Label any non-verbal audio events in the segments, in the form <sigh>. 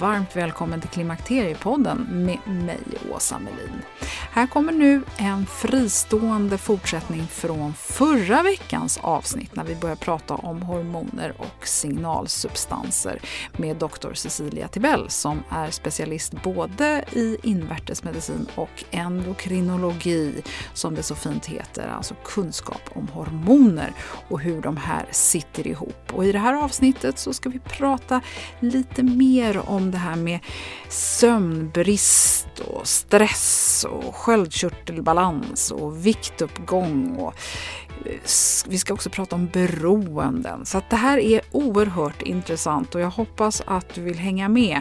varmt välkommen till Klimakteriepodden med mig, Åsa Melin. Här kommer nu en fristående fortsättning från förra veckans avsnitt när vi började prata om hormoner och signalsubstanser med doktor Cecilia Tibell som är specialist både i invärtesmedicin och endokrinologi som det så fint heter, alltså kunskap om hormoner och hur de här sitter ihop. Och i det här avsnittet så ska vi prata lite mer om det här med sömnbrist och stress och sköldkörtelbalans och viktuppgång. Och vi ska också prata om beroenden. Så det här är oerhört intressant och jag hoppas att du vill hänga med.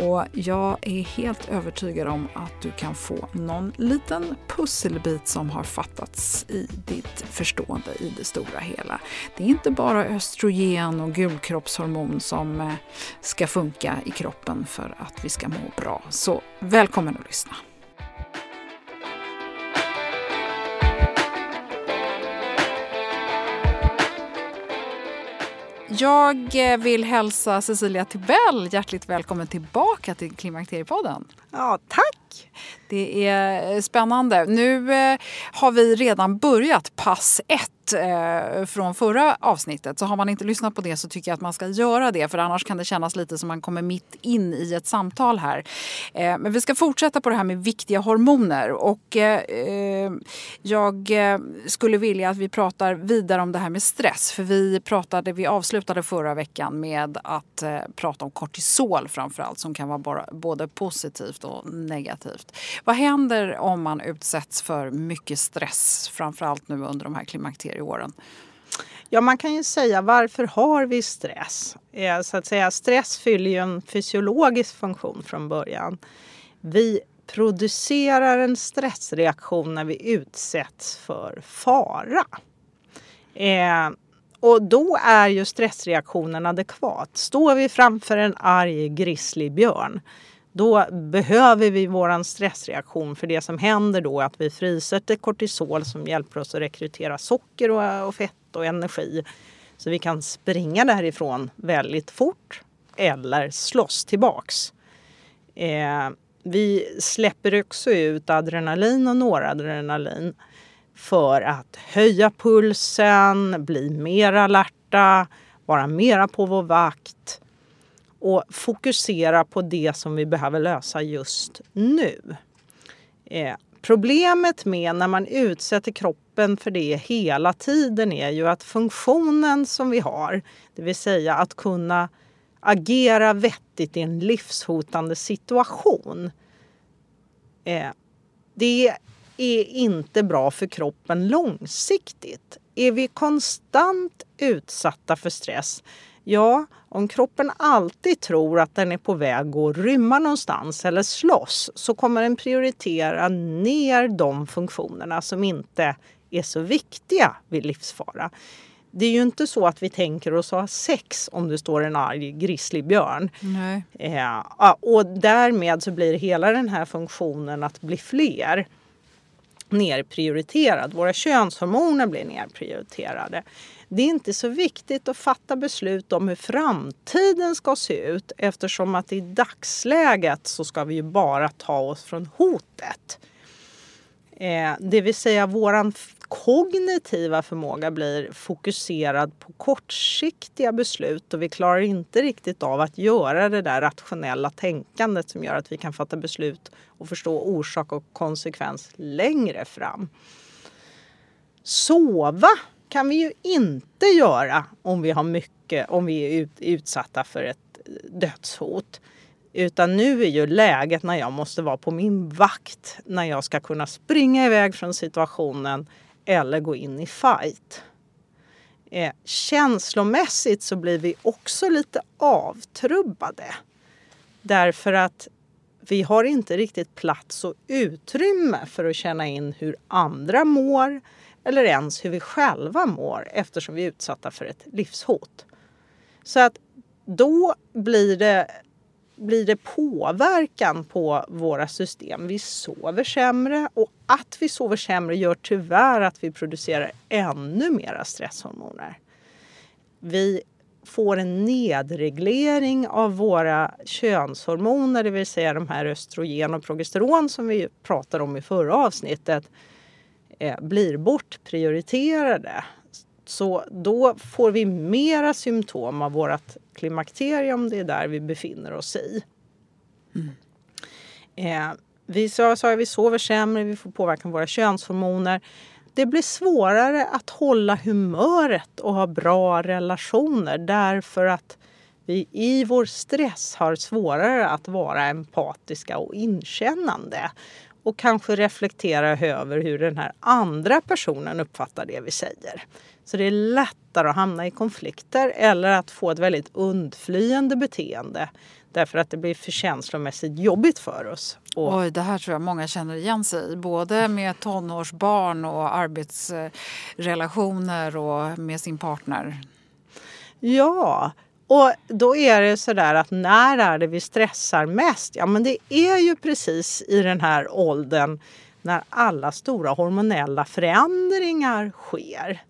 Och jag är helt övertygad om att du kan få någon liten pusselbit som har fattats i ditt förstående i det stora hela. Det är inte bara östrogen och gulkroppshormon som eh, ska funka i kroppen för att vi ska må bra. Så välkommen att lyssna. Jag eh, vill hälsa Cecilia Tibell hjärtligt välkommen tillbaka till Klimakteriepodden. Ja, tack! Det är eh, spännande. Nu eh, har vi redan börjat pass ett eh, från förra avsnittet. Så har man inte lyssnat på det så tycker jag att man ska göra det. För annars kan det kännas lite som man kommer mitt in i ett samtal här. Men vi ska fortsätta på det här med viktiga hormoner. Och jag skulle vilja att vi pratar vidare om det här med stress. För vi pratade, vi avslutade förra veckan med att prata om kortisol framförallt som kan vara både positivt och negativt. Vad händer om man utsätts för mycket stress, framförallt nu under de här klimakterieåren? Ja, man kan ju säga varför har vi stress? Eh, så att säga, stress fyller ju en fysiologisk funktion från början. Vi producerar en stressreaktion när vi utsätts för fara. Eh, och då är ju stressreaktionen adekvat. Står vi framför en arg grizzlybjörn då behöver vi vår stressreaktion för det som händer då är att vi frisätter kortisol som hjälper oss att rekrytera socker och, och fett och energi. Så vi kan springa därifrån väldigt fort eller slåss tillbaks. Eh, vi släpper också ut adrenalin och noradrenalin för att höja pulsen, bli mer alerta, vara mera på vår vakt och fokusera på det som vi behöver lösa just nu. Eh, problemet med när man utsätter kroppen för det hela tiden är ju att funktionen som vi har, det vill säga att kunna agera vettigt i en livshotande situation. Eh, det är inte bra för kroppen långsiktigt. Är vi konstant utsatta för stress Ja, om kroppen alltid tror att den är på väg att rymma någonstans eller slåss så kommer den prioritera ner de funktionerna som inte är så viktiga vid livsfara. Det är ju inte så att vi tänker oss att ha sex om det står en arg grizzlybjörn. Eh, och därmed så blir hela den här funktionen att bli fler nerprioriterad. Våra könshormoner blir nerprioriterade. Det är inte så viktigt att fatta beslut om hur framtiden ska se ut eftersom att i dagsläget så ska vi ju bara ta oss från hotet. Eh, det vill säga våran kognitiva förmåga blir fokuserad på kortsiktiga beslut och vi klarar inte riktigt av att göra det där rationella tänkandet som gör att vi kan fatta beslut och förstå orsak och konsekvens längre fram. Sova kan vi ju inte göra om vi har mycket, om vi är utsatta för ett dödshot. Utan nu är ju läget när jag måste vara på min vakt när jag ska kunna springa iväg från situationen eller gå in i fight. Eh, känslomässigt så blir vi också lite avtrubbade. Därför att vi har inte riktigt plats och utrymme för att känna in hur andra mår eller ens hur vi själva mår eftersom vi är utsatta för ett livshot. Så att då blir det blir det påverkan på våra system. Vi sover sämre och att vi sover sämre gör tyvärr att vi producerar ännu mera stresshormoner. Vi får en nedreglering av våra könshormoner, det vill säga de här östrogen och progesteron som vi pratade om i förra avsnittet, eh, blir bortprioriterade. Så då får vi mera symptom av vårt klimakterium. Det är där vi befinner oss i. Mm. Eh, vi, så, så, vi sover sämre, vi får påverkan av våra könshormoner. Det blir svårare att hålla humöret och ha bra relationer därför att vi i vår stress har svårare att vara empatiska och inkännande och kanske reflektera över hur den här andra personen uppfattar det vi säger. Så det är lättare att hamna i konflikter eller att få ett väldigt undflyende beteende därför att det blir för känslomässigt jobbigt för oss. Och... Oj, det här tror jag många känner igen sig i. Både med tonårsbarn och arbetsrelationer och med sin partner. Ja, och då är det så där att när är det vi stressar mest? Ja, men det är ju precis i den här åldern när alla stora hormonella förändringar sker.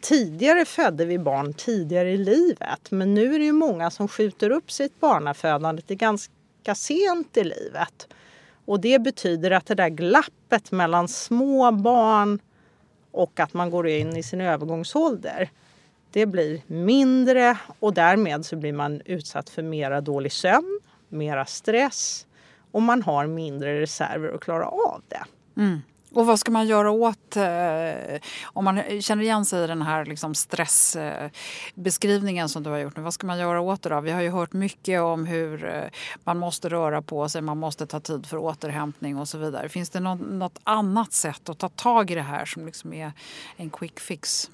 Tidigare födde vi barn tidigare i livet men nu är det ju många som skjuter upp sitt barnafödande till ganska sent i livet. Och det betyder att det där glappet mellan små barn och att man går in i sin övergångsålder det blir mindre och därmed så blir man utsatt för mera dålig sömn, mera stress och man har mindre reserver att klara av det. Mm. Och vad ska man göra åt, eh, om man känner igen sig i den här liksom stressbeskrivningen som du har gjort nu, vad ska man göra åt det då? Vi har ju hört mycket om hur eh, man måste röra på sig, man måste ta tid för återhämtning och så vidare. Finns det något, något annat sätt att ta tag i det här som liksom är en quick fix?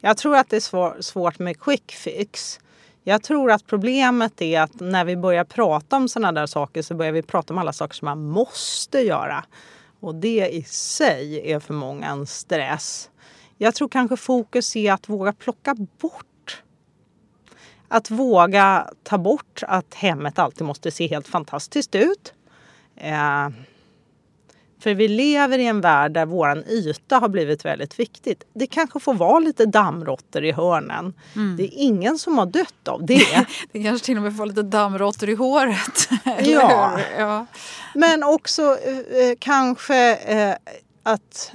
Jag tror att det är svår, svårt med quick fix. Jag tror att problemet är att när vi börjar prata om sådana där saker så börjar vi prata om alla saker som man måste göra. Och det i sig är för många en stress. Jag tror kanske fokus är att våga plocka bort. Att våga ta bort att hemmet alltid måste se helt fantastiskt ut. Eh, för vi lever i en värld där vår yta har blivit väldigt viktigt. Det kanske får vara lite dammråttor i hörnen. Mm. Det är ingen som har dött av det. <laughs> det kanske till och med får lite dammråttor i håret. <laughs> ja. ja. Men också eh, eh, kanske eh, att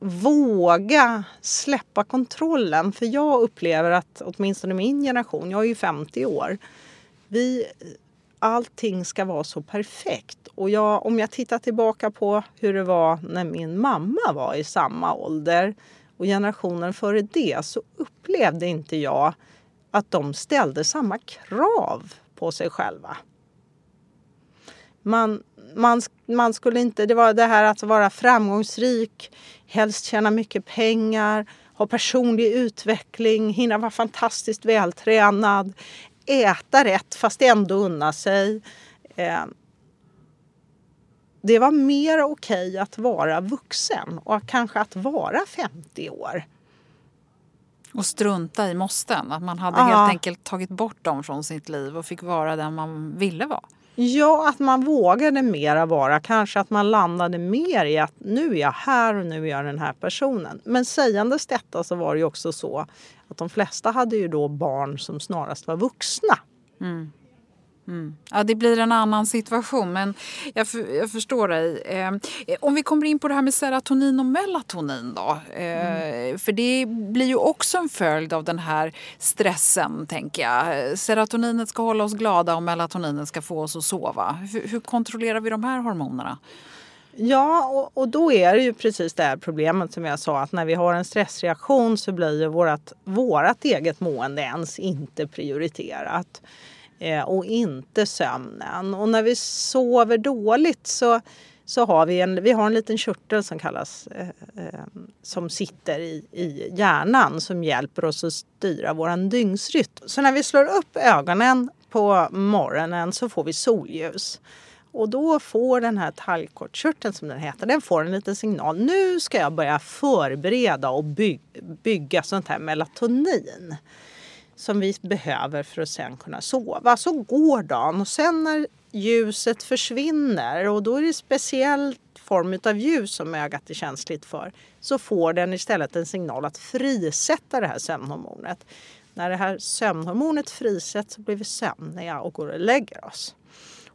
våga släppa kontrollen. För jag upplever att åtminstone min generation, jag är ju 50 år, vi allting ska vara så perfekt. Och jag, om jag tittar tillbaka på hur det var när min mamma var i samma ålder och generationen före det så upplevde inte jag att de ställde samma krav på sig själva. Man, man, man skulle inte, det var det här att vara framgångsrik, helst tjäna mycket pengar, ha personlig utveckling, hinna vara fantastiskt vältränad, äta rätt fast ändå unna sig. Eh, det var mer okej okay att vara vuxen och kanske att vara 50 år. Och strunta i måsten, att man hade ja. helt enkelt tagit bort dem från sitt liv och fick vara den man ville vara. Ja, att man vågade mera vara. Kanske att man landade mer i att nu är jag här och nu är jag den här personen. Men sägandes detta så var det ju också så att de flesta hade ju då barn som snarast var vuxna. Mm. Mm. Ja, det blir en annan situation, men jag, för, jag förstår dig. Eh, om vi kommer in på det här med serotonin och melatonin då. Eh, mm. För det blir ju också en följd av den här stressen, tänker jag. Serotoninet ska hålla oss glada och melatoninet ska få oss att sova. Hur, hur kontrollerar vi de här hormonerna? Ja, och, och, då är det ju precis det här problemet som jag sa att när vi har en stressreaktion så blir ju vårat, vårat eget mående ens inte prioriterat. Eh, och inte sömnen. Och när vi sover dåligt så, så har vi en, vi har en liten körtel som kallas eh, eh, som sitter i, i hjärnan som hjälper oss att styra vår dygnsrytm. Så när vi slår upp ögonen på morgonen så får vi solljus. Och då får den här talgkortkörteln som den heter, den får en liten signal. Nu ska jag börja förbereda och by bygga sånt här melatonin som vi behöver för att sen kunna sova. Så går dagen och sen när ljuset försvinner och då är det speciell form av ljus som ögat är känsligt för så får den istället en signal att frisätta det här sömnhormonet. När det här sömnhormonet frisätts så blir vi sömniga och går och lägger oss.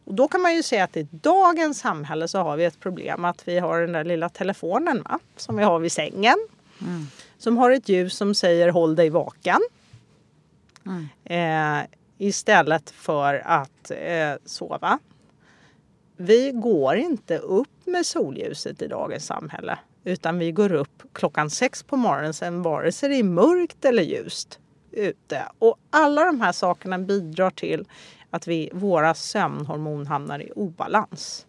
Och då kan man ju säga att i dagens samhälle så har vi ett problem att vi har den där lilla telefonen va? som vi har vid sängen. Mm. Som har ett ljus som säger håll dig vaken. Mm. Eh, istället för att eh, sova. Vi går inte upp med solljuset i dagens samhälle utan vi går upp klockan sex på morgonen sen vare sig det är mörkt eller ljust ute. Och alla de här sakerna bidrar till att vi, våra sömnhormon hamnar i obalans.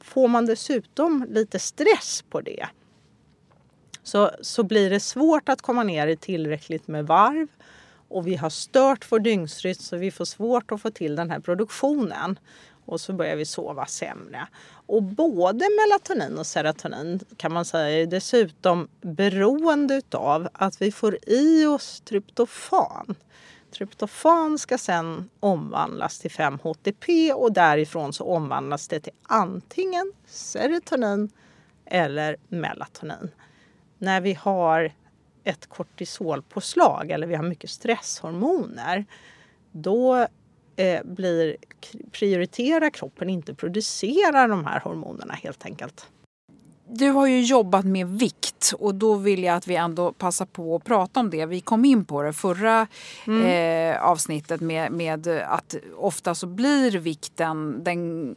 Får man dessutom lite stress på det så, så blir det svårt att komma ner i tillräckligt med varv och vi har stört vår dygnsrytm så vi får svårt att få till den här produktionen. Och så börjar vi sova sämre. Och både melatonin och serotonin kan man säga är dessutom beroende av att vi får i oss tryptofan. Tryptofan ska sen omvandlas till 5-HTP och därifrån så omvandlas det till antingen serotonin eller melatonin. När vi har ett kortisolpåslag eller vi har mycket stresshormoner då eh, blir, prioriterar kroppen inte producera de här hormonerna helt enkelt. Du har ju jobbat med vikt och då vill jag att vi ändå passar på att prata om det. Vi kom in på det förra mm. eh, avsnittet med, med att ofta så blir vikten den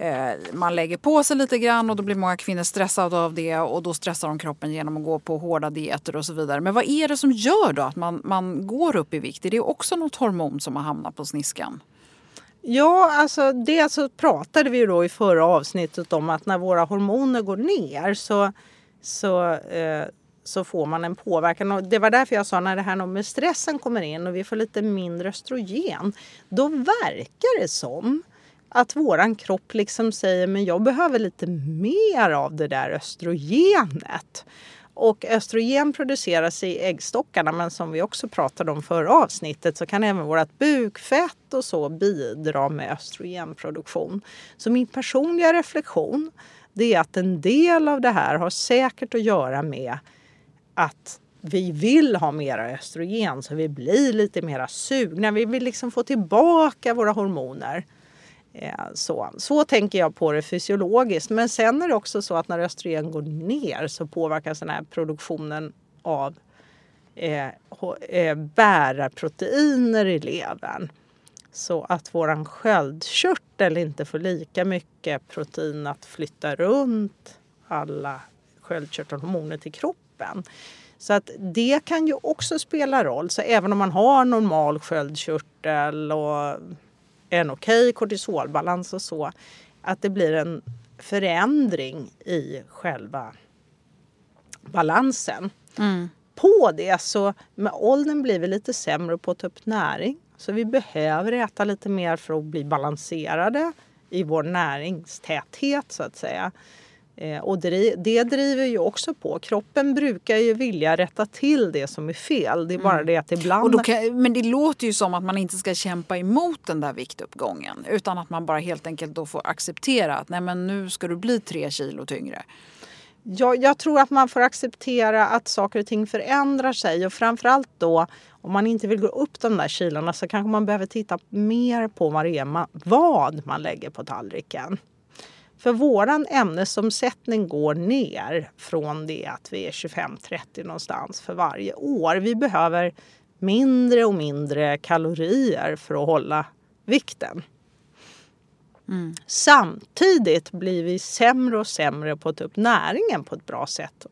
Eh, man lägger på sig lite grann och då blir många kvinnor stressade av det och då stressar de kroppen genom att gå på hårda dieter och så vidare. Men vad är det som gör då att man, man går upp i vikt? Är det också något hormon som har hamnat på sniskan? Ja, alltså det så pratade vi då i förra avsnittet om att när våra hormoner går ner så, så, eh, så får man en påverkan. Och det var därför jag sa när det här med stressen kommer in och vi får lite mindre östrogen. Då verkar det som att våran kropp liksom säger men jag behöver lite mer av det där östrogenet. Och östrogen produceras i äggstockarna men som vi också pratade om förra avsnittet så kan även vårt bukfett och så bidra med östrogenproduktion. Så min personliga reflektion det är att en del av det här har säkert att göra med att vi vill ha mera östrogen så vi blir lite mera sugna. Vi vill liksom få tillbaka våra hormoner. Eh, så. så tänker jag på det fysiologiskt. Men sen är det också så att när östrogen går ner så påverkas den här produktionen av eh, eh, bärarproteiner i levern. Så att våran sköldkörtel inte får lika mycket protein att flytta runt alla sköldkörtelhormoner till kroppen. Så att det kan ju också spela roll. Så även om man har normal sköldkörtel och en okej okay kortisolbalans och så, att det blir en förändring i själva balansen. Mm. på det så med åldern blir vi lite sämre på att ta upp näring. Så vi behöver äta lite mer för att bli balanserade i vår näringstäthet så att säga. Eh, och det, driver ju också på. Kroppen brukar ju vilja rätta till det som är fel. Det är bara mm. det att ibland... Och kan, men det låter ju som att man inte ska kämpa emot den där viktuppgången. Utan att man bara helt enkelt då får acceptera att nej men nu ska du bli tre kilo tyngre. Jag, jag tror att man får acceptera att saker och ting förändrar sig. Och framförallt då om man inte vill gå upp de där kilorna så kanske man behöver titta mer på vad, man, vad man lägger på tallriken. För våran ämnesomsättning går ner från det att vi är 25-30 någonstans för varje år. Vi behöver mindre och mindre kalorier för att hålla vikten. Mm. Samtidigt blir vi sämre och sämre på att ta upp näringen på ett bra sätt.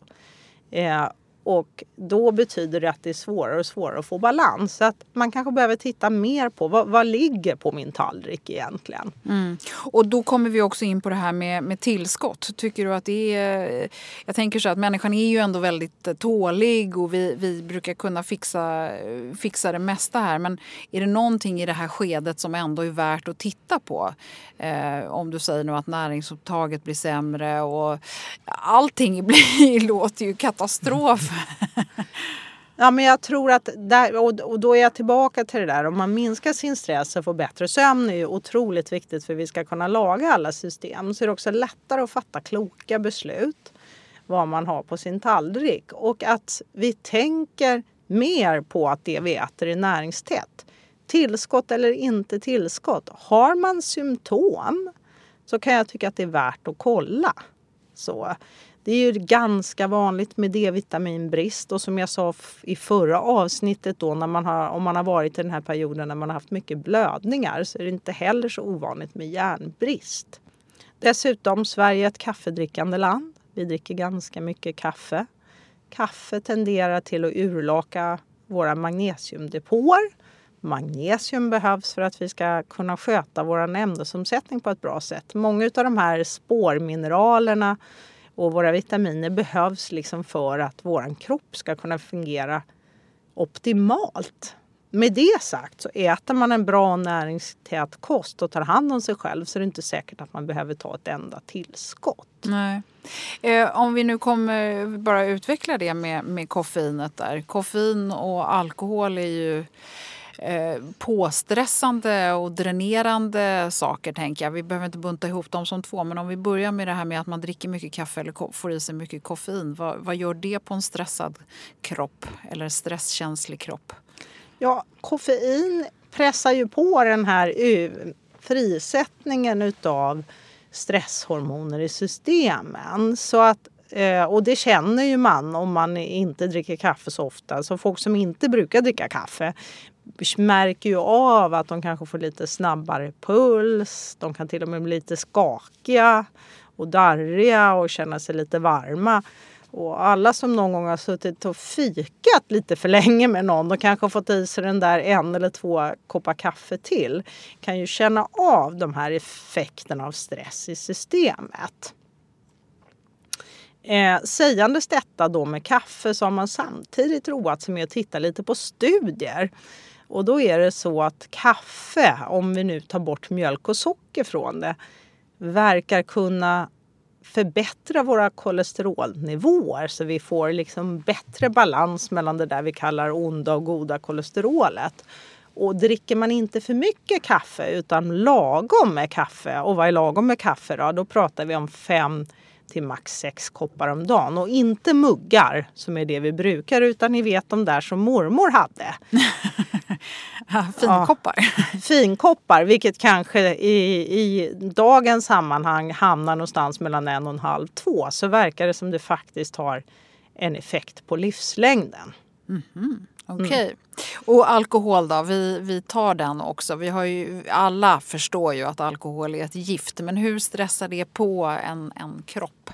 Eh, och då betyder det att det är svårare och svårare att få balans. Så att man kanske behöver titta mer på vad, vad ligger på min tallrik egentligen. Mm. Och då kommer vi också in på det här med, med tillskott. Tycker du att det är... Jag tänker så att människan är ju ändå väldigt eh, tålig och vi, vi brukar kunna fixa, eh, fixa det mesta här. Men är det någonting i det här skedet som ändå är värt att titta på? Eh, om du säger nu att näringsupptaget blir sämre och allting <laughs> blir, låter ju katastrof. <laughs> Ja, men jag tror att där, och då är jag tillbaka till det där. Om man minskar sin stress och får bättre sömn är ju otroligt viktigt för att vi ska kunna laga alla system. Så är det också lättare att fatta kloka beslut vad man har på sin tallrik. Och att vi tänker mer på att det vi äter är näringstätt. Tillskott eller inte tillskott. Har man symptom så kan jag tycka att det är värt att kolla. Så. Det är ju ganska vanligt med D-vitaminbrist och som jag sa i förra avsnittet då när man har, om man har varit i den här perioden när man har haft mycket blödningar så är det inte heller så ovanligt med järnbrist. Dessutom, Sverige är ett kaffedrickande land. Vi dricker ganska mycket kaffe. Kaffe tenderar till att urlaka våra magnesiumdepåer. Magnesium behövs för att vi ska kunna sköta vår ämnesomsättning på ett bra sätt. Många av de här spårmineralerna och våra vitaminer behövs liksom för att vår kropp ska kunna fungera optimalt. Med det sagt så äter man en bra näringstät kost och tar hand om sig själv så är det inte säkert att man behöver ta ett enda tillskott. Nej. Eh, om vi nu kommer bara utveckla det med, med koffeinet där. Koffein och alkohol är ju Eh, påstressande och dränerande saker. tänker jag. Vi behöver inte bunta ihop dem som två. Men om vi börjar med det här med att man dricker mycket kaffe eller får i sig mycket koffein. Vad, vad gör det på en stressad kropp eller stresskänslig kropp? Ja, koffein pressar ju på den här frisättningen utav stresshormoner i systemen. Så att eh, och det känner ju man om man inte dricker kaffe så ofta. Så folk som inte brukar dricka kaffe märker ju av att de kanske får lite snabbare puls. De kan till och med bli lite skakiga och darriga och känna sig lite varma. Och alla som någon gång har suttit och fikat lite för länge med någon och kanske fått i sig den där en eller två koppar kaffe till kan ju känna av de här effekterna av stress i systemet. Eh, sägandes detta då med kaffe så har man samtidigt roat sig med att titta lite på studier och då är det så att kaffe, om vi nu tar bort mjölk och socker från det, verkar kunna förbättra våra kolesterolnivåer så vi får liksom bättre balans mellan det där vi kallar onda och goda kolesterolet. Och dricker man inte för mycket kaffe utan lagom med kaffe, och vad är lagom med kaffe då? Då pratar vi om fem till max sex koppar om dagen. Och inte muggar som är det vi brukar utan ni vet de där som mormor hade. <laughs> finkoppar. Ja, finkoppar, vilket kanske i, i dagens sammanhang hamnar någonstans mellan en och en halv, två. Så verkar det som det faktiskt har en effekt på livslängden. Mm -hmm. Mm. Okej. Okay. Mm. Och alkohol då, vi, vi tar den också. Vi har ju, alla förstår ju att alkohol är ett gift. Men hur stressar det på en, en kropp?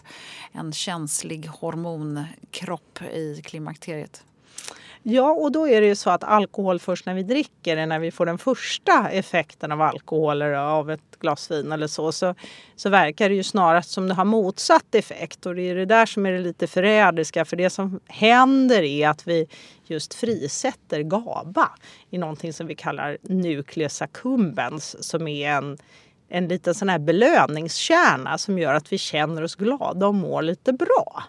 En känslig hormonkropp i klimakteriet? Ja, och då är det ju så att alkohol först när vi dricker är när vi får den första effekten av alkohol eller av ett glas vin eller så, så, så verkar det ju snarast som det har motsatt effekt. Och det är det där som är det lite förrädiska, för det som händer är att vi just frisätter GABA i någonting som vi kallar nucleus accumbens som är en en liten sån här belöningskärna som gör att vi känner oss glada och mår lite bra.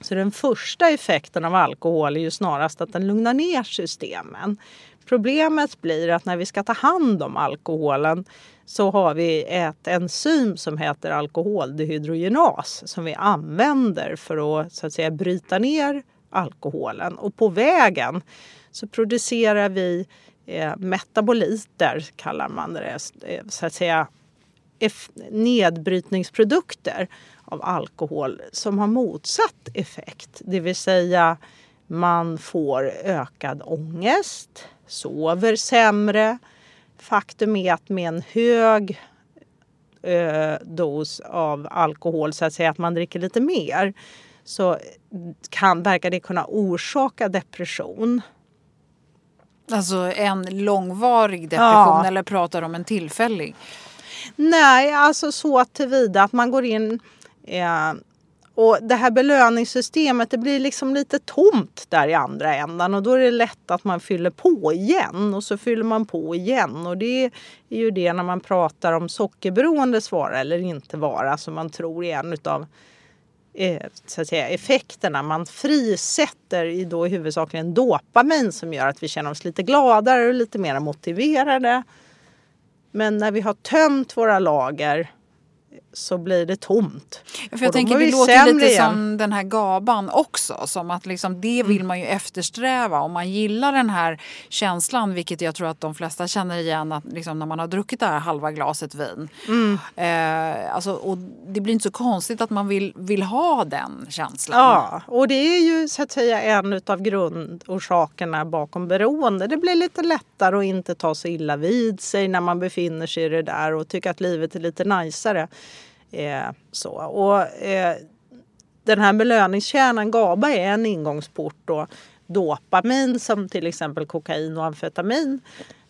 Så den första effekten av alkohol är ju snarast att den lugnar ner systemen. Problemet blir att när vi ska ta hand om alkoholen så har vi ett enzym som heter alkoholdehydrogenas som vi använder för att, så att säga, bryta ner alkoholen. Och på vägen så producerar vi eh, metaboliter, kallar man det, eh, så att säga nedbrytningsprodukter av alkohol som har motsatt effekt. Det vill säga man får ökad ångest, sover sämre. Faktum är att med en hög ö, dos av alkohol, så att säga att man dricker lite mer, så kan, verkar det kunna orsaka depression. Alltså en långvarig depression ja. eller pratar om en tillfällig? Nej, alltså så tillvida att man går in eh, och det här belöningssystemet det blir liksom lite tomt där i andra ändan och då är det lätt att man fyller på igen och så fyller man på igen. Och det är ju det när man pratar om sockerberoendes vara eller inte vara som man tror är en utav eh, så att säga, effekterna. Man frisätter i då huvudsakligen dopamin som gör att vi känner oss lite gladare och lite mer motiverade. Men när vi har tömt våra lager så blir det tomt. Ja, för jag tänker det låter lite igen. som den här gaban också. Som att liksom, det vill mm. man ju eftersträva. Om man gillar den här känslan, vilket jag tror att de flesta känner igen att liksom, när man har druckit det här halva glaset vin. Mm. Eh, alltså, och det blir inte så konstigt att man vill, vill ha den känslan. Ja, och det är ju så att säga en av grundorsakerna bakom beroende. Det blir lite lättare att inte ta så illa vid sig när man befinner sig i det där och tycka att livet är lite najsare. Eh, så. Och, eh, den här belöningskärnan GABA är en ingångsport. Då. Dopamin som till exempel kokain och amfetamin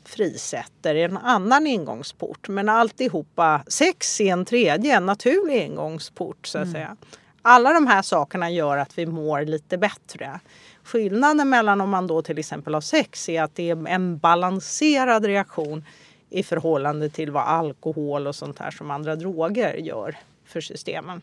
frisätter är en annan ingångsport. Men alltihopa, sex är en tredje, en naturlig ingångsport. Så att mm. säga. Alla de här sakerna gör att vi mår lite bättre. Skillnaden mellan om man då till exempel har sex är att det är en balanserad reaktion i förhållande till vad alkohol och sånt här som andra droger gör för systemen.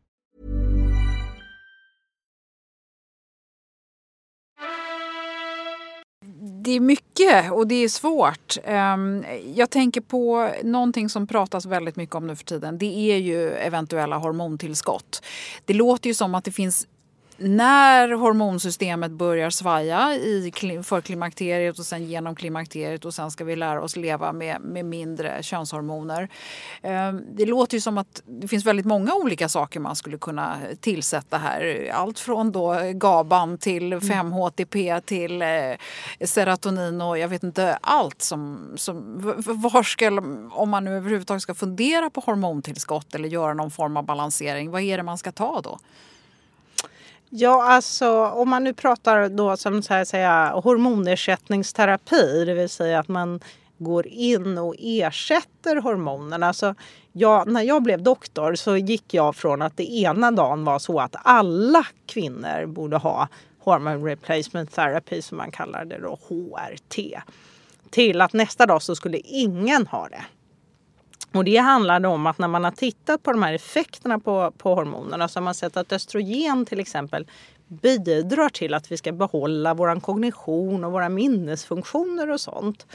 Det är mycket och det är svårt. Ehm, jag tänker på någonting som pratas väldigt mycket om nu för tiden. Det är ju eventuella hormontillskott. Det låter ju som att det finns när hormonsystemet börjar svaja i förklimakteriet och sen genom klimakteriet och sen ska vi lära oss leva med, med mindre könshormoner. Ehm, det låter ju som att det finns väldigt många olika saker man skulle kunna tillsätta här. Allt från då GABAn till 5-HTP mm. till eh, serotonin och jag vet inte allt som... som var ska, om man nu överhuvudtaget ska fundera på hormontillskott eller göra någon form av balansering, vad är det man ska ta då? Ja, alltså om man nu pratar då som så här säga, hormonersättningsterapi, det vill säga att man går in och ersätter hormonerna. Alltså, jag, när jag blev doktor så gick jag från att det ena dagen var så att alla kvinnor borde ha hormon replacement therapy som man kallar det då, HRT. Till att nästa dag så skulle ingen ha det. Och det handlade om att när man har tittat på de här effekterna på, på hormonerna så har man sett att östrogen till exempel bidrar till att vi ska behålla vår kognition och våra minnesfunktioner och sånt.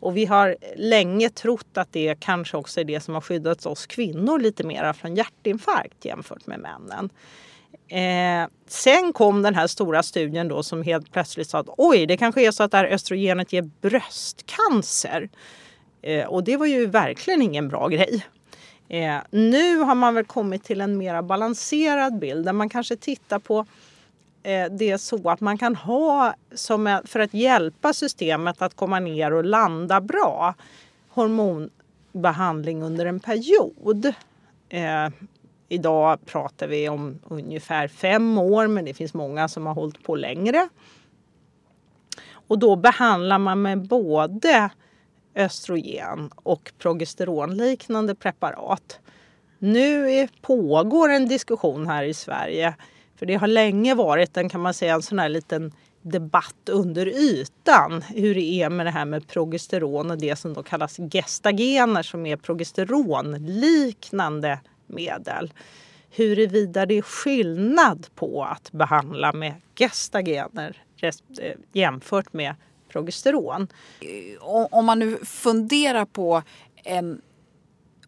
Och vi har länge trott att det kanske också är det som har skyddat oss kvinnor lite mer från hjärtinfarkt jämfört med männen. Eh, sen kom den här stora studien då som helt plötsligt sa att oj, det kanske är så att det här östrogenet ger bröstcancer. Eh, och det var ju verkligen ingen bra grej. Eh, nu har man väl kommit till en mer balanserad bild där man kanske tittar på eh, det så att man kan ha, som för att hjälpa systemet att komma ner och landa bra, hormonbehandling under en period. Eh, idag pratar vi om ungefär fem år men det finns många som har hållit på längre. Och då behandlar man med både östrogen och progesteronliknande preparat. Nu är, pågår en diskussion här i Sverige för det har länge varit en, kan man säga, en sån här liten debatt under ytan hur det är med det här med progesteron och det som då kallas gestagener som är progesteronliknande medel. Huruvida det är skillnad på att behandla med gestagener eh, jämfört med progesteron. Om man nu funderar på en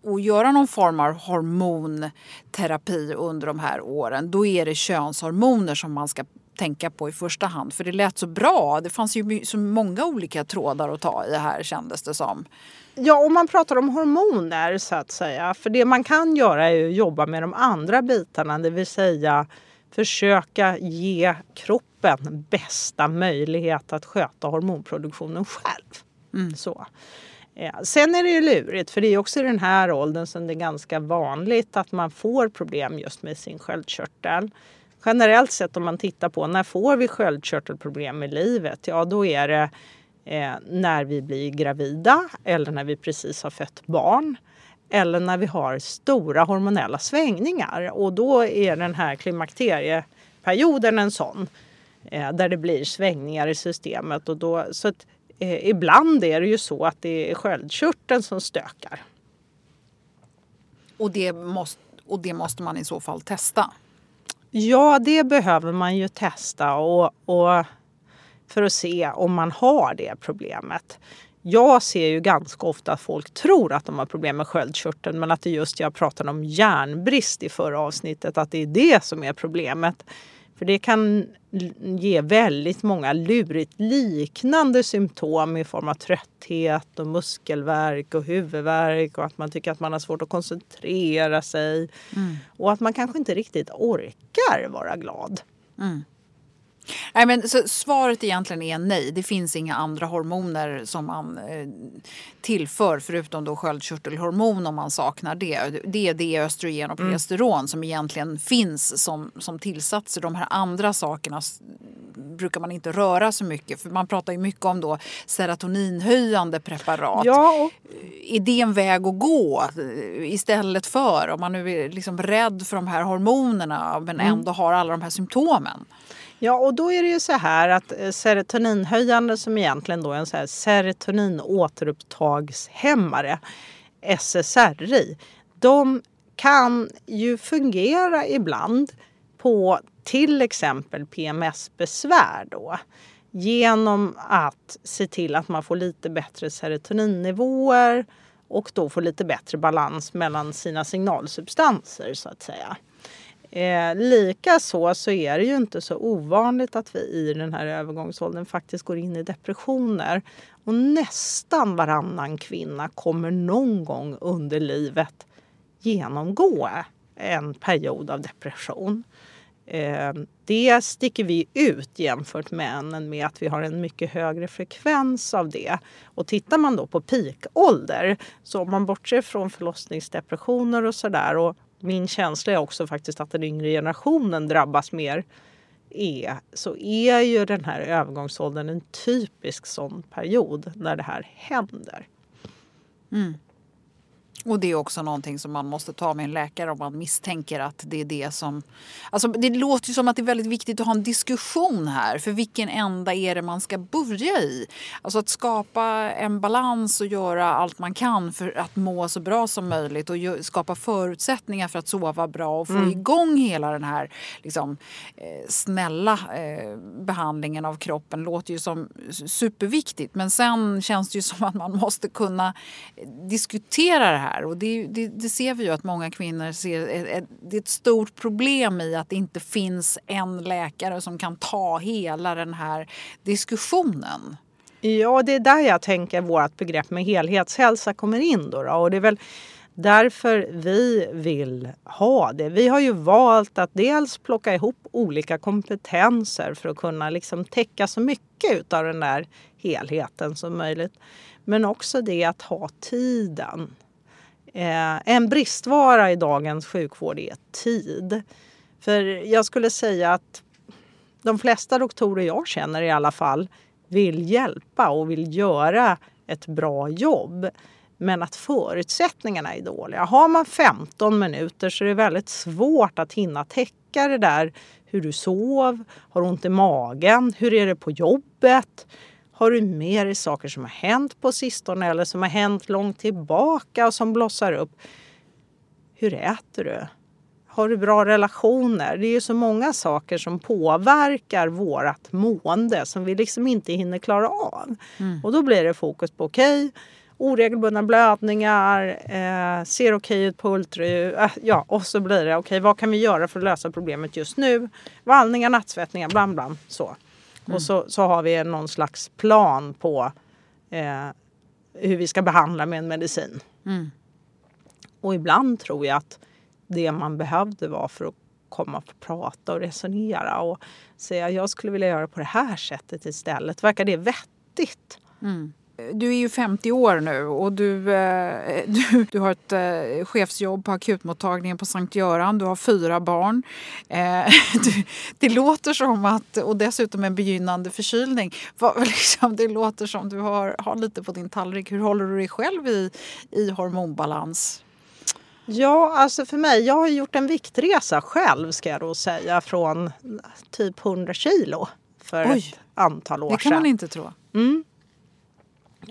och göra någon form av hormonterapi under de här åren då är det könshormoner som man ska tänka på i första hand. För det lät så bra. Det fanns ju så många olika trådar att ta i här kändes det som. Ja, om man pratar om hormoner så att säga. För det man kan göra är att jobba med de andra bitarna, det vill säga försöka ge kroppen bästa möjlighet att sköta hormonproduktionen själv. Mm. Så. Ja, sen är det ju lurigt, för det är också i den här åldern som det är ganska vanligt att man får problem just med sin sköldkörtel. Generellt sett om man tittar på när får vi sköldkörtelproblem i livet? Ja, då är det eh, när vi blir gravida eller när vi precis har fött barn eller när vi har stora hormonella svängningar. Och då är den här klimakterieperioden en sån eh, där det blir svängningar i systemet. Och då, så att, eh, ibland är det ju så att det är sköldkörteln som stökar. Och det, måste, och det måste man i så fall testa? Ja, det behöver man ju testa och, och för att se om man har det problemet. Jag ser ju ganska ofta att folk tror att de har problem med sköldkörteln men att det just jag pratade om järnbrist i förra avsnittet, att det är det som är problemet. För det kan ge väldigt många lurigt liknande symptom i form av trötthet och muskelvärk och huvudvärk och att man tycker att man har svårt att koncentrera sig. Mm. Och att man kanske inte riktigt orkar vara glad. Mm. Nej, men, så svaret egentligen är nej. Det finns inga andra hormoner som man eh, tillför förutom då sköldkörtelhormon om man saknar det. Det är det östrogen och mm. progesteron mm. som egentligen finns som, som tillsatser. De här andra sakerna brukar man inte röra så mycket för man pratar ju mycket om då serotoninhöjande preparat. Ja, och... Är det en väg att gå eh, istället för om man nu är liksom rädd för de här hormonerna men mm. ändå har alla de här symptomen? Ja, och då är det ju så här att eh, serotoninhöjande som egentligen då är en så här serotoninåterupptagshämmare, SSRI, de kan ju fungera ibland på till exempel PMS-besvär då genom att se till att man får lite bättre serotoninnivåer och då får lite bättre balans mellan sina signalsubstanser så att säga. Eh, Likaså så är det ju inte så ovanligt att vi i den här övergångsåldern faktiskt går in i depressioner. Och nästan varannan kvinna kommer någon gång under livet genomgå en period av depression. Eh, det sticker vi ut jämfört med männen med att vi har en mycket högre frekvens av det. Och tittar man då på peakålder, så om man bortser från förlossningsdepressioner och sådär och min känsla är också faktiskt att den yngre generationen drabbas mer är, så är ju den här övergångsåldern en typisk sån period när det här händer. Mm. Och det är också någonting som man måste ta med en läkare om man misstänker att det är det som... Alltså det låter ju som att det är väldigt viktigt att ha en diskussion här. För vilken ända är det man ska börja i? Alltså att skapa en balans och göra allt man kan för att må så bra som möjligt och skapa förutsättningar för att sova bra och få mm. igång hela den här liksom, eh, snälla eh, behandlingen av kroppen låter ju som superviktigt. Men sen känns det ju som att man måste kunna diskutera det här här. Och det, det, det, ser vi ju att många kvinnor ser. Det är ett stort problem i att det inte finns en läkare som kan ta hela den här diskussionen. Ja, det är där jag tänker vårt begrepp med helhetshälsa kommer in. Då, då. Och det är väl därför vi vill ha det. Vi har ju valt att dels plocka ihop olika kompetenser för att kunna liksom täcka så mycket av den där helheten som möjligt. Men också det att ha tiden. Eh, en bristvara i dagens sjukvård är tid. För jag skulle säga att de flesta doktorer jag känner i alla fall vill hjälpa och vill göra ett bra jobb. Men att förutsättningarna är dåliga. Har man 15 minuter så är det väldigt svårt att hinna täcka det där. Hur du sov, har ont i magen, hur är det på jobbet? Har du med dig saker som har hänt på sistone eller som har hänt långt tillbaka och som blossar upp? Hur äter du? Har du bra relationer? Det är ju så många saker som påverkar vårt mående som vi liksom inte hinner klara av. Mm. Och då blir det fokus på okej, okay, oregelbundna blödningar, eh, ser okej okay ut på ultraljud. Eh, ja, och så blir det okej, okay, vad kan vi göra för att lösa problemet just nu? Vallningar, nattsvettningar, blam blam. Så. Mm. Och så, så har vi någon slags plan på eh, hur vi ska behandla med en medicin. Mm. Och ibland tror jag att det man behövde var för att komma och prata och resonera och säga jag skulle vilja göra på det här sättet istället. Verkar det vettigt? Mm du är ju 50 år nu och du, eh, <laughs> du, du har ett eh, chefsjobb på akutmottagningen på Sankt Göran. Du har fyra barn. Eh, <laughs> du, det låter som att, och dessutom en begynnande förkylning. <laughs> liksom, det låter som du har, har lite på din tallrik. Hur håller du dig själv i, i hormonbalans? Ja, alltså för mig, jag har gjort en viktresa själv ska jag då säga från typ 100 kilo för Oj, ett antal år sedan. Det kan man inte tro. Mm.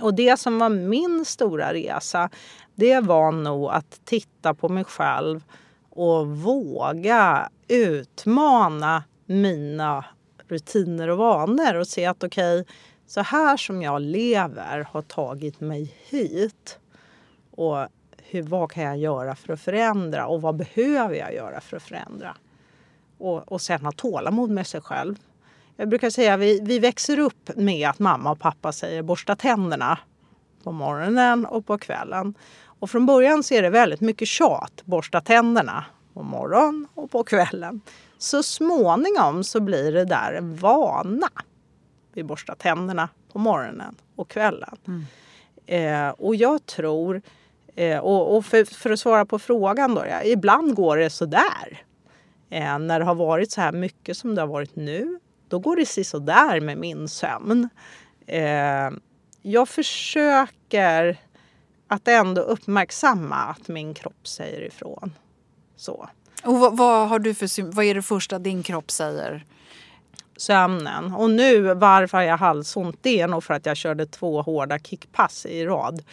Och det som var min stora resa, det var nog att titta på mig själv och våga utmana mina rutiner och vanor och se att okej, okay, så här som jag lever har tagit mig hit. Och hur, vad kan jag göra för att förändra och vad behöver jag göra för att förändra? Och, och sen ha tålamod med sig själv. Jag brukar säga att vi, vi växer upp med att mamma och pappa säger borsta tänderna på morgonen och på kvällen. Och från början så är det väldigt mycket tjat. Borsta tänderna på morgonen och på kvällen. Så småningom så blir det där en vana. Vi borstar tänderna på morgonen och kvällen. Mm. Eh, och jag tror, eh, och, och för, för, att svara på frågan då, ja, ibland går det sådär. Eh, när det har varit så här mycket som det har varit nu då går det sådär med min sömn. Eh, jag försöker att ändå uppmärksamma att min kropp säger ifrån. Så. Och vad, vad, har du för, vad är det första din kropp säger? Sömnen. Och nu varför jag halsont det är nog för att jag körde två hårda kickpass i rad.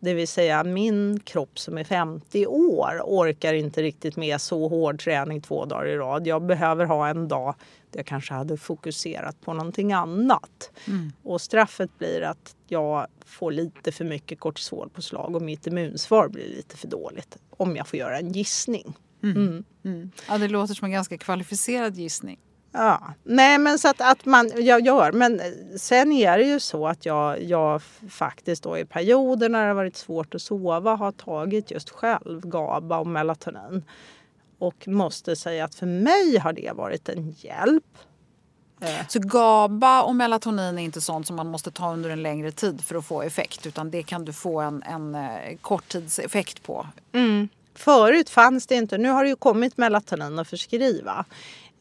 Det vill säga min kropp som är 50 år orkar inte riktigt med så hård träning två dagar i rad. Jag behöver ha en dag jag kanske hade fokuserat på någonting annat. Mm. Och straffet blir att jag får lite för mycket kortisolpåslag och mitt immunsvar blir lite för dåligt. Om jag får göra en gissning. Mm. Mm. Ja, det låter som en ganska kvalificerad gissning. Ja, nej men så att, att man, jag gör, men sen är det ju så att jag, jag faktiskt då i perioder när det har varit svårt att sova har tagit just själv GABA och melatonin. Och måste säga att för mig har det varit en hjälp. Så GABA och melatonin är inte sånt som man måste ta under en längre tid för att få effekt utan det kan du få en, en eh, korttidseffekt på? Mm. Förut fanns det inte, nu har det ju kommit melatonin att förskriva.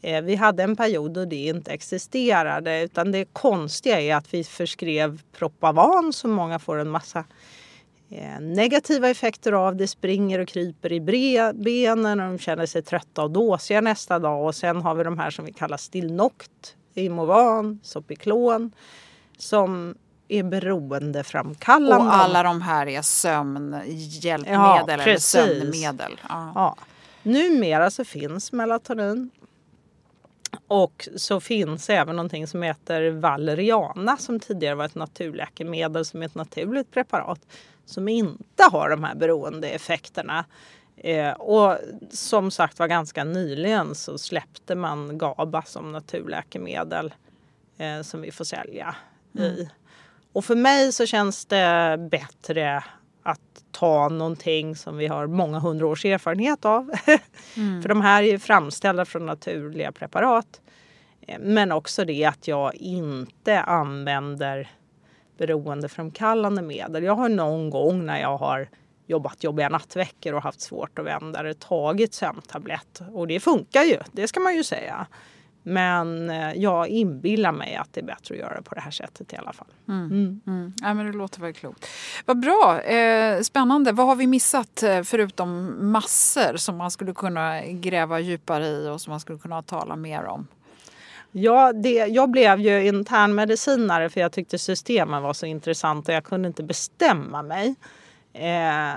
Eh, vi hade en period då det inte existerade utan det konstiga är att vi förskrev Propavan som många får en massa eh, negativa effekter av. Det springer och kryper i benen och de känner sig trötta och dåsiga nästa dag. Och sen har vi de här som vi kallar Stilnoct, Imovan, Sopiklon som är beroendeframkallande. Och alla de här är sömnhjälpmedel ja, eller sömnmedel. Ja. Ja. Numera så finns melatonin och så finns även någonting som heter valeriana som tidigare var ett naturläkemedel som är ett naturligt preparat som inte har de här beroendeeffekterna. Eh, och som sagt var ganska nyligen så släppte man GABA som naturläkemedel eh, som vi får sälja mm. i. Och för mig så känns det bättre att ta någonting som vi har många hundra års erfarenhet av. <laughs> Mm. För de här är framställda från naturliga preparat. Eh, men också det att jag inte använder beroendeframkallande medel. Jag har någon gång när jag har jobbat jobbiga nattveckor och haft svårt att vända det tagit sömntablett. Och det funkar ju, det ska man ju säga. Men eh, jag inbillar mig att det är bättre att göra det på det här sättet i alla fall. Mm. Mm. Mm. Ja, men det låter väl klokt. Vad bra, eh, spännande. Vad har vi missat eh, förutom massor som man skulle kunna gräva djupare i och som man skulle kunna tala mer om? Ja, det, jag blev ju internmedicinare för jag tyckte systemen var så intressant och jag kunde inte bestämma mig. Eh,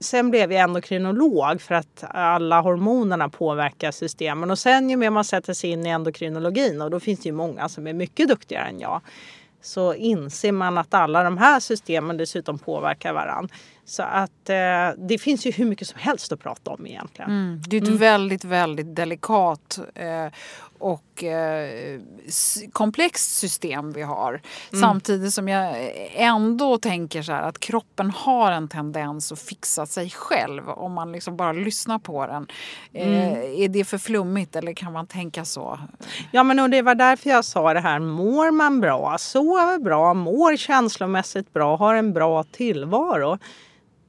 sen blev jag endokrinolog för att alla hormonerna påverkar systemen. Och sen ju mer man sätter sig in i endokrinologin och då finns det ju många som är mycket duktigare än jag. Så inser man att alla de här systemen dessutom påverkar varandra. Så att eh, det finns ju hur mycket som helst att prata om egentligen. Mm. Det är ett mm. väldigt, väldigt delikat eh, och eh, komplext system vi har. Mm. Samtidigt som jag ändå tänker så här att kroppen har en tendens att fixa sig själv om man liksom bara lyssnar på den. Eh, mm. är det för flummigt eller kan man tänka så? Ja men och det var därför jag sa det här, mår man bra, sover bra, mår känslomässigt bra, har en bra tillvaro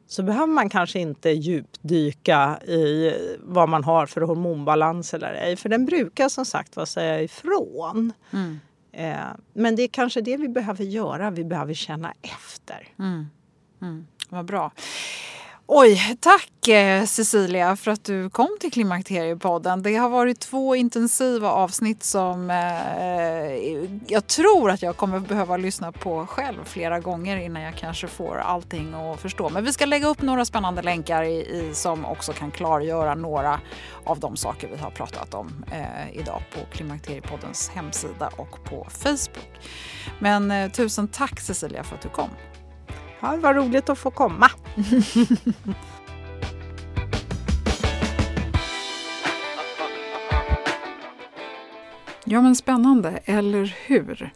så behöver man kanske inte djupdyka i vad man har för hormonbalans eller ej. För den brukar som sagt var säga ifrån. Mm. Eh, men det är kanske det vi behöver göra. Vi behöver känna efter. Mm. Mm. Vad bra. Oj, tack eh, Cecilia för att du kom till Klimakteriepodden. Det har varit två intensiva avsnitt som eh, eh, jag tror att jag kommer behöva lyssna på själv flera gånger innan jag kanske får allting att förstå. Men vi ska lägga upp några spännande länkar i, i som också kan klargöra några av de saker vi har pratat om eh, idag på Klimakteriepoddens hemsida och på Facebook. Men eh, tusen tack Cecilia för att du kom. Ja, vad roligt att få komma. ja men spännande, eller hur?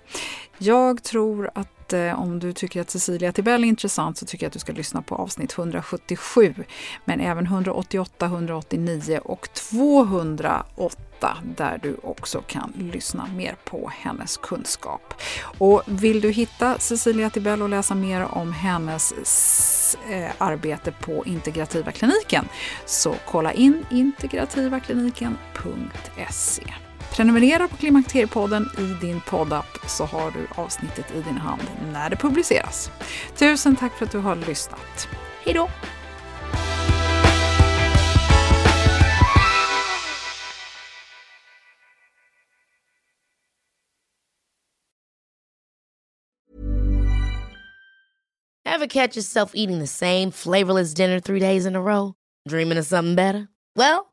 Jag tror att eh, om du tycker att Cecilia Tibell är intressant så tycker jag att du ska lyssna på avsnitt 177. Men även 188, 189 och 208 där du också kan lyssna mer på hennes kunskap. Och vill du hitta Cecilia Tibell och läsa mer om hennes eh, arbete på Integrativa kliniken så kolla in integrativakliniken.se. Prenumerera på Klimakteriepodden i din poddapp så har du avsnittet i din hand när det publiceras. Tusen tack för att du har lyssnat. Hej då! Have catch yourself eating the same flavorless dinner three days in a row? Dreaming of something better? Well,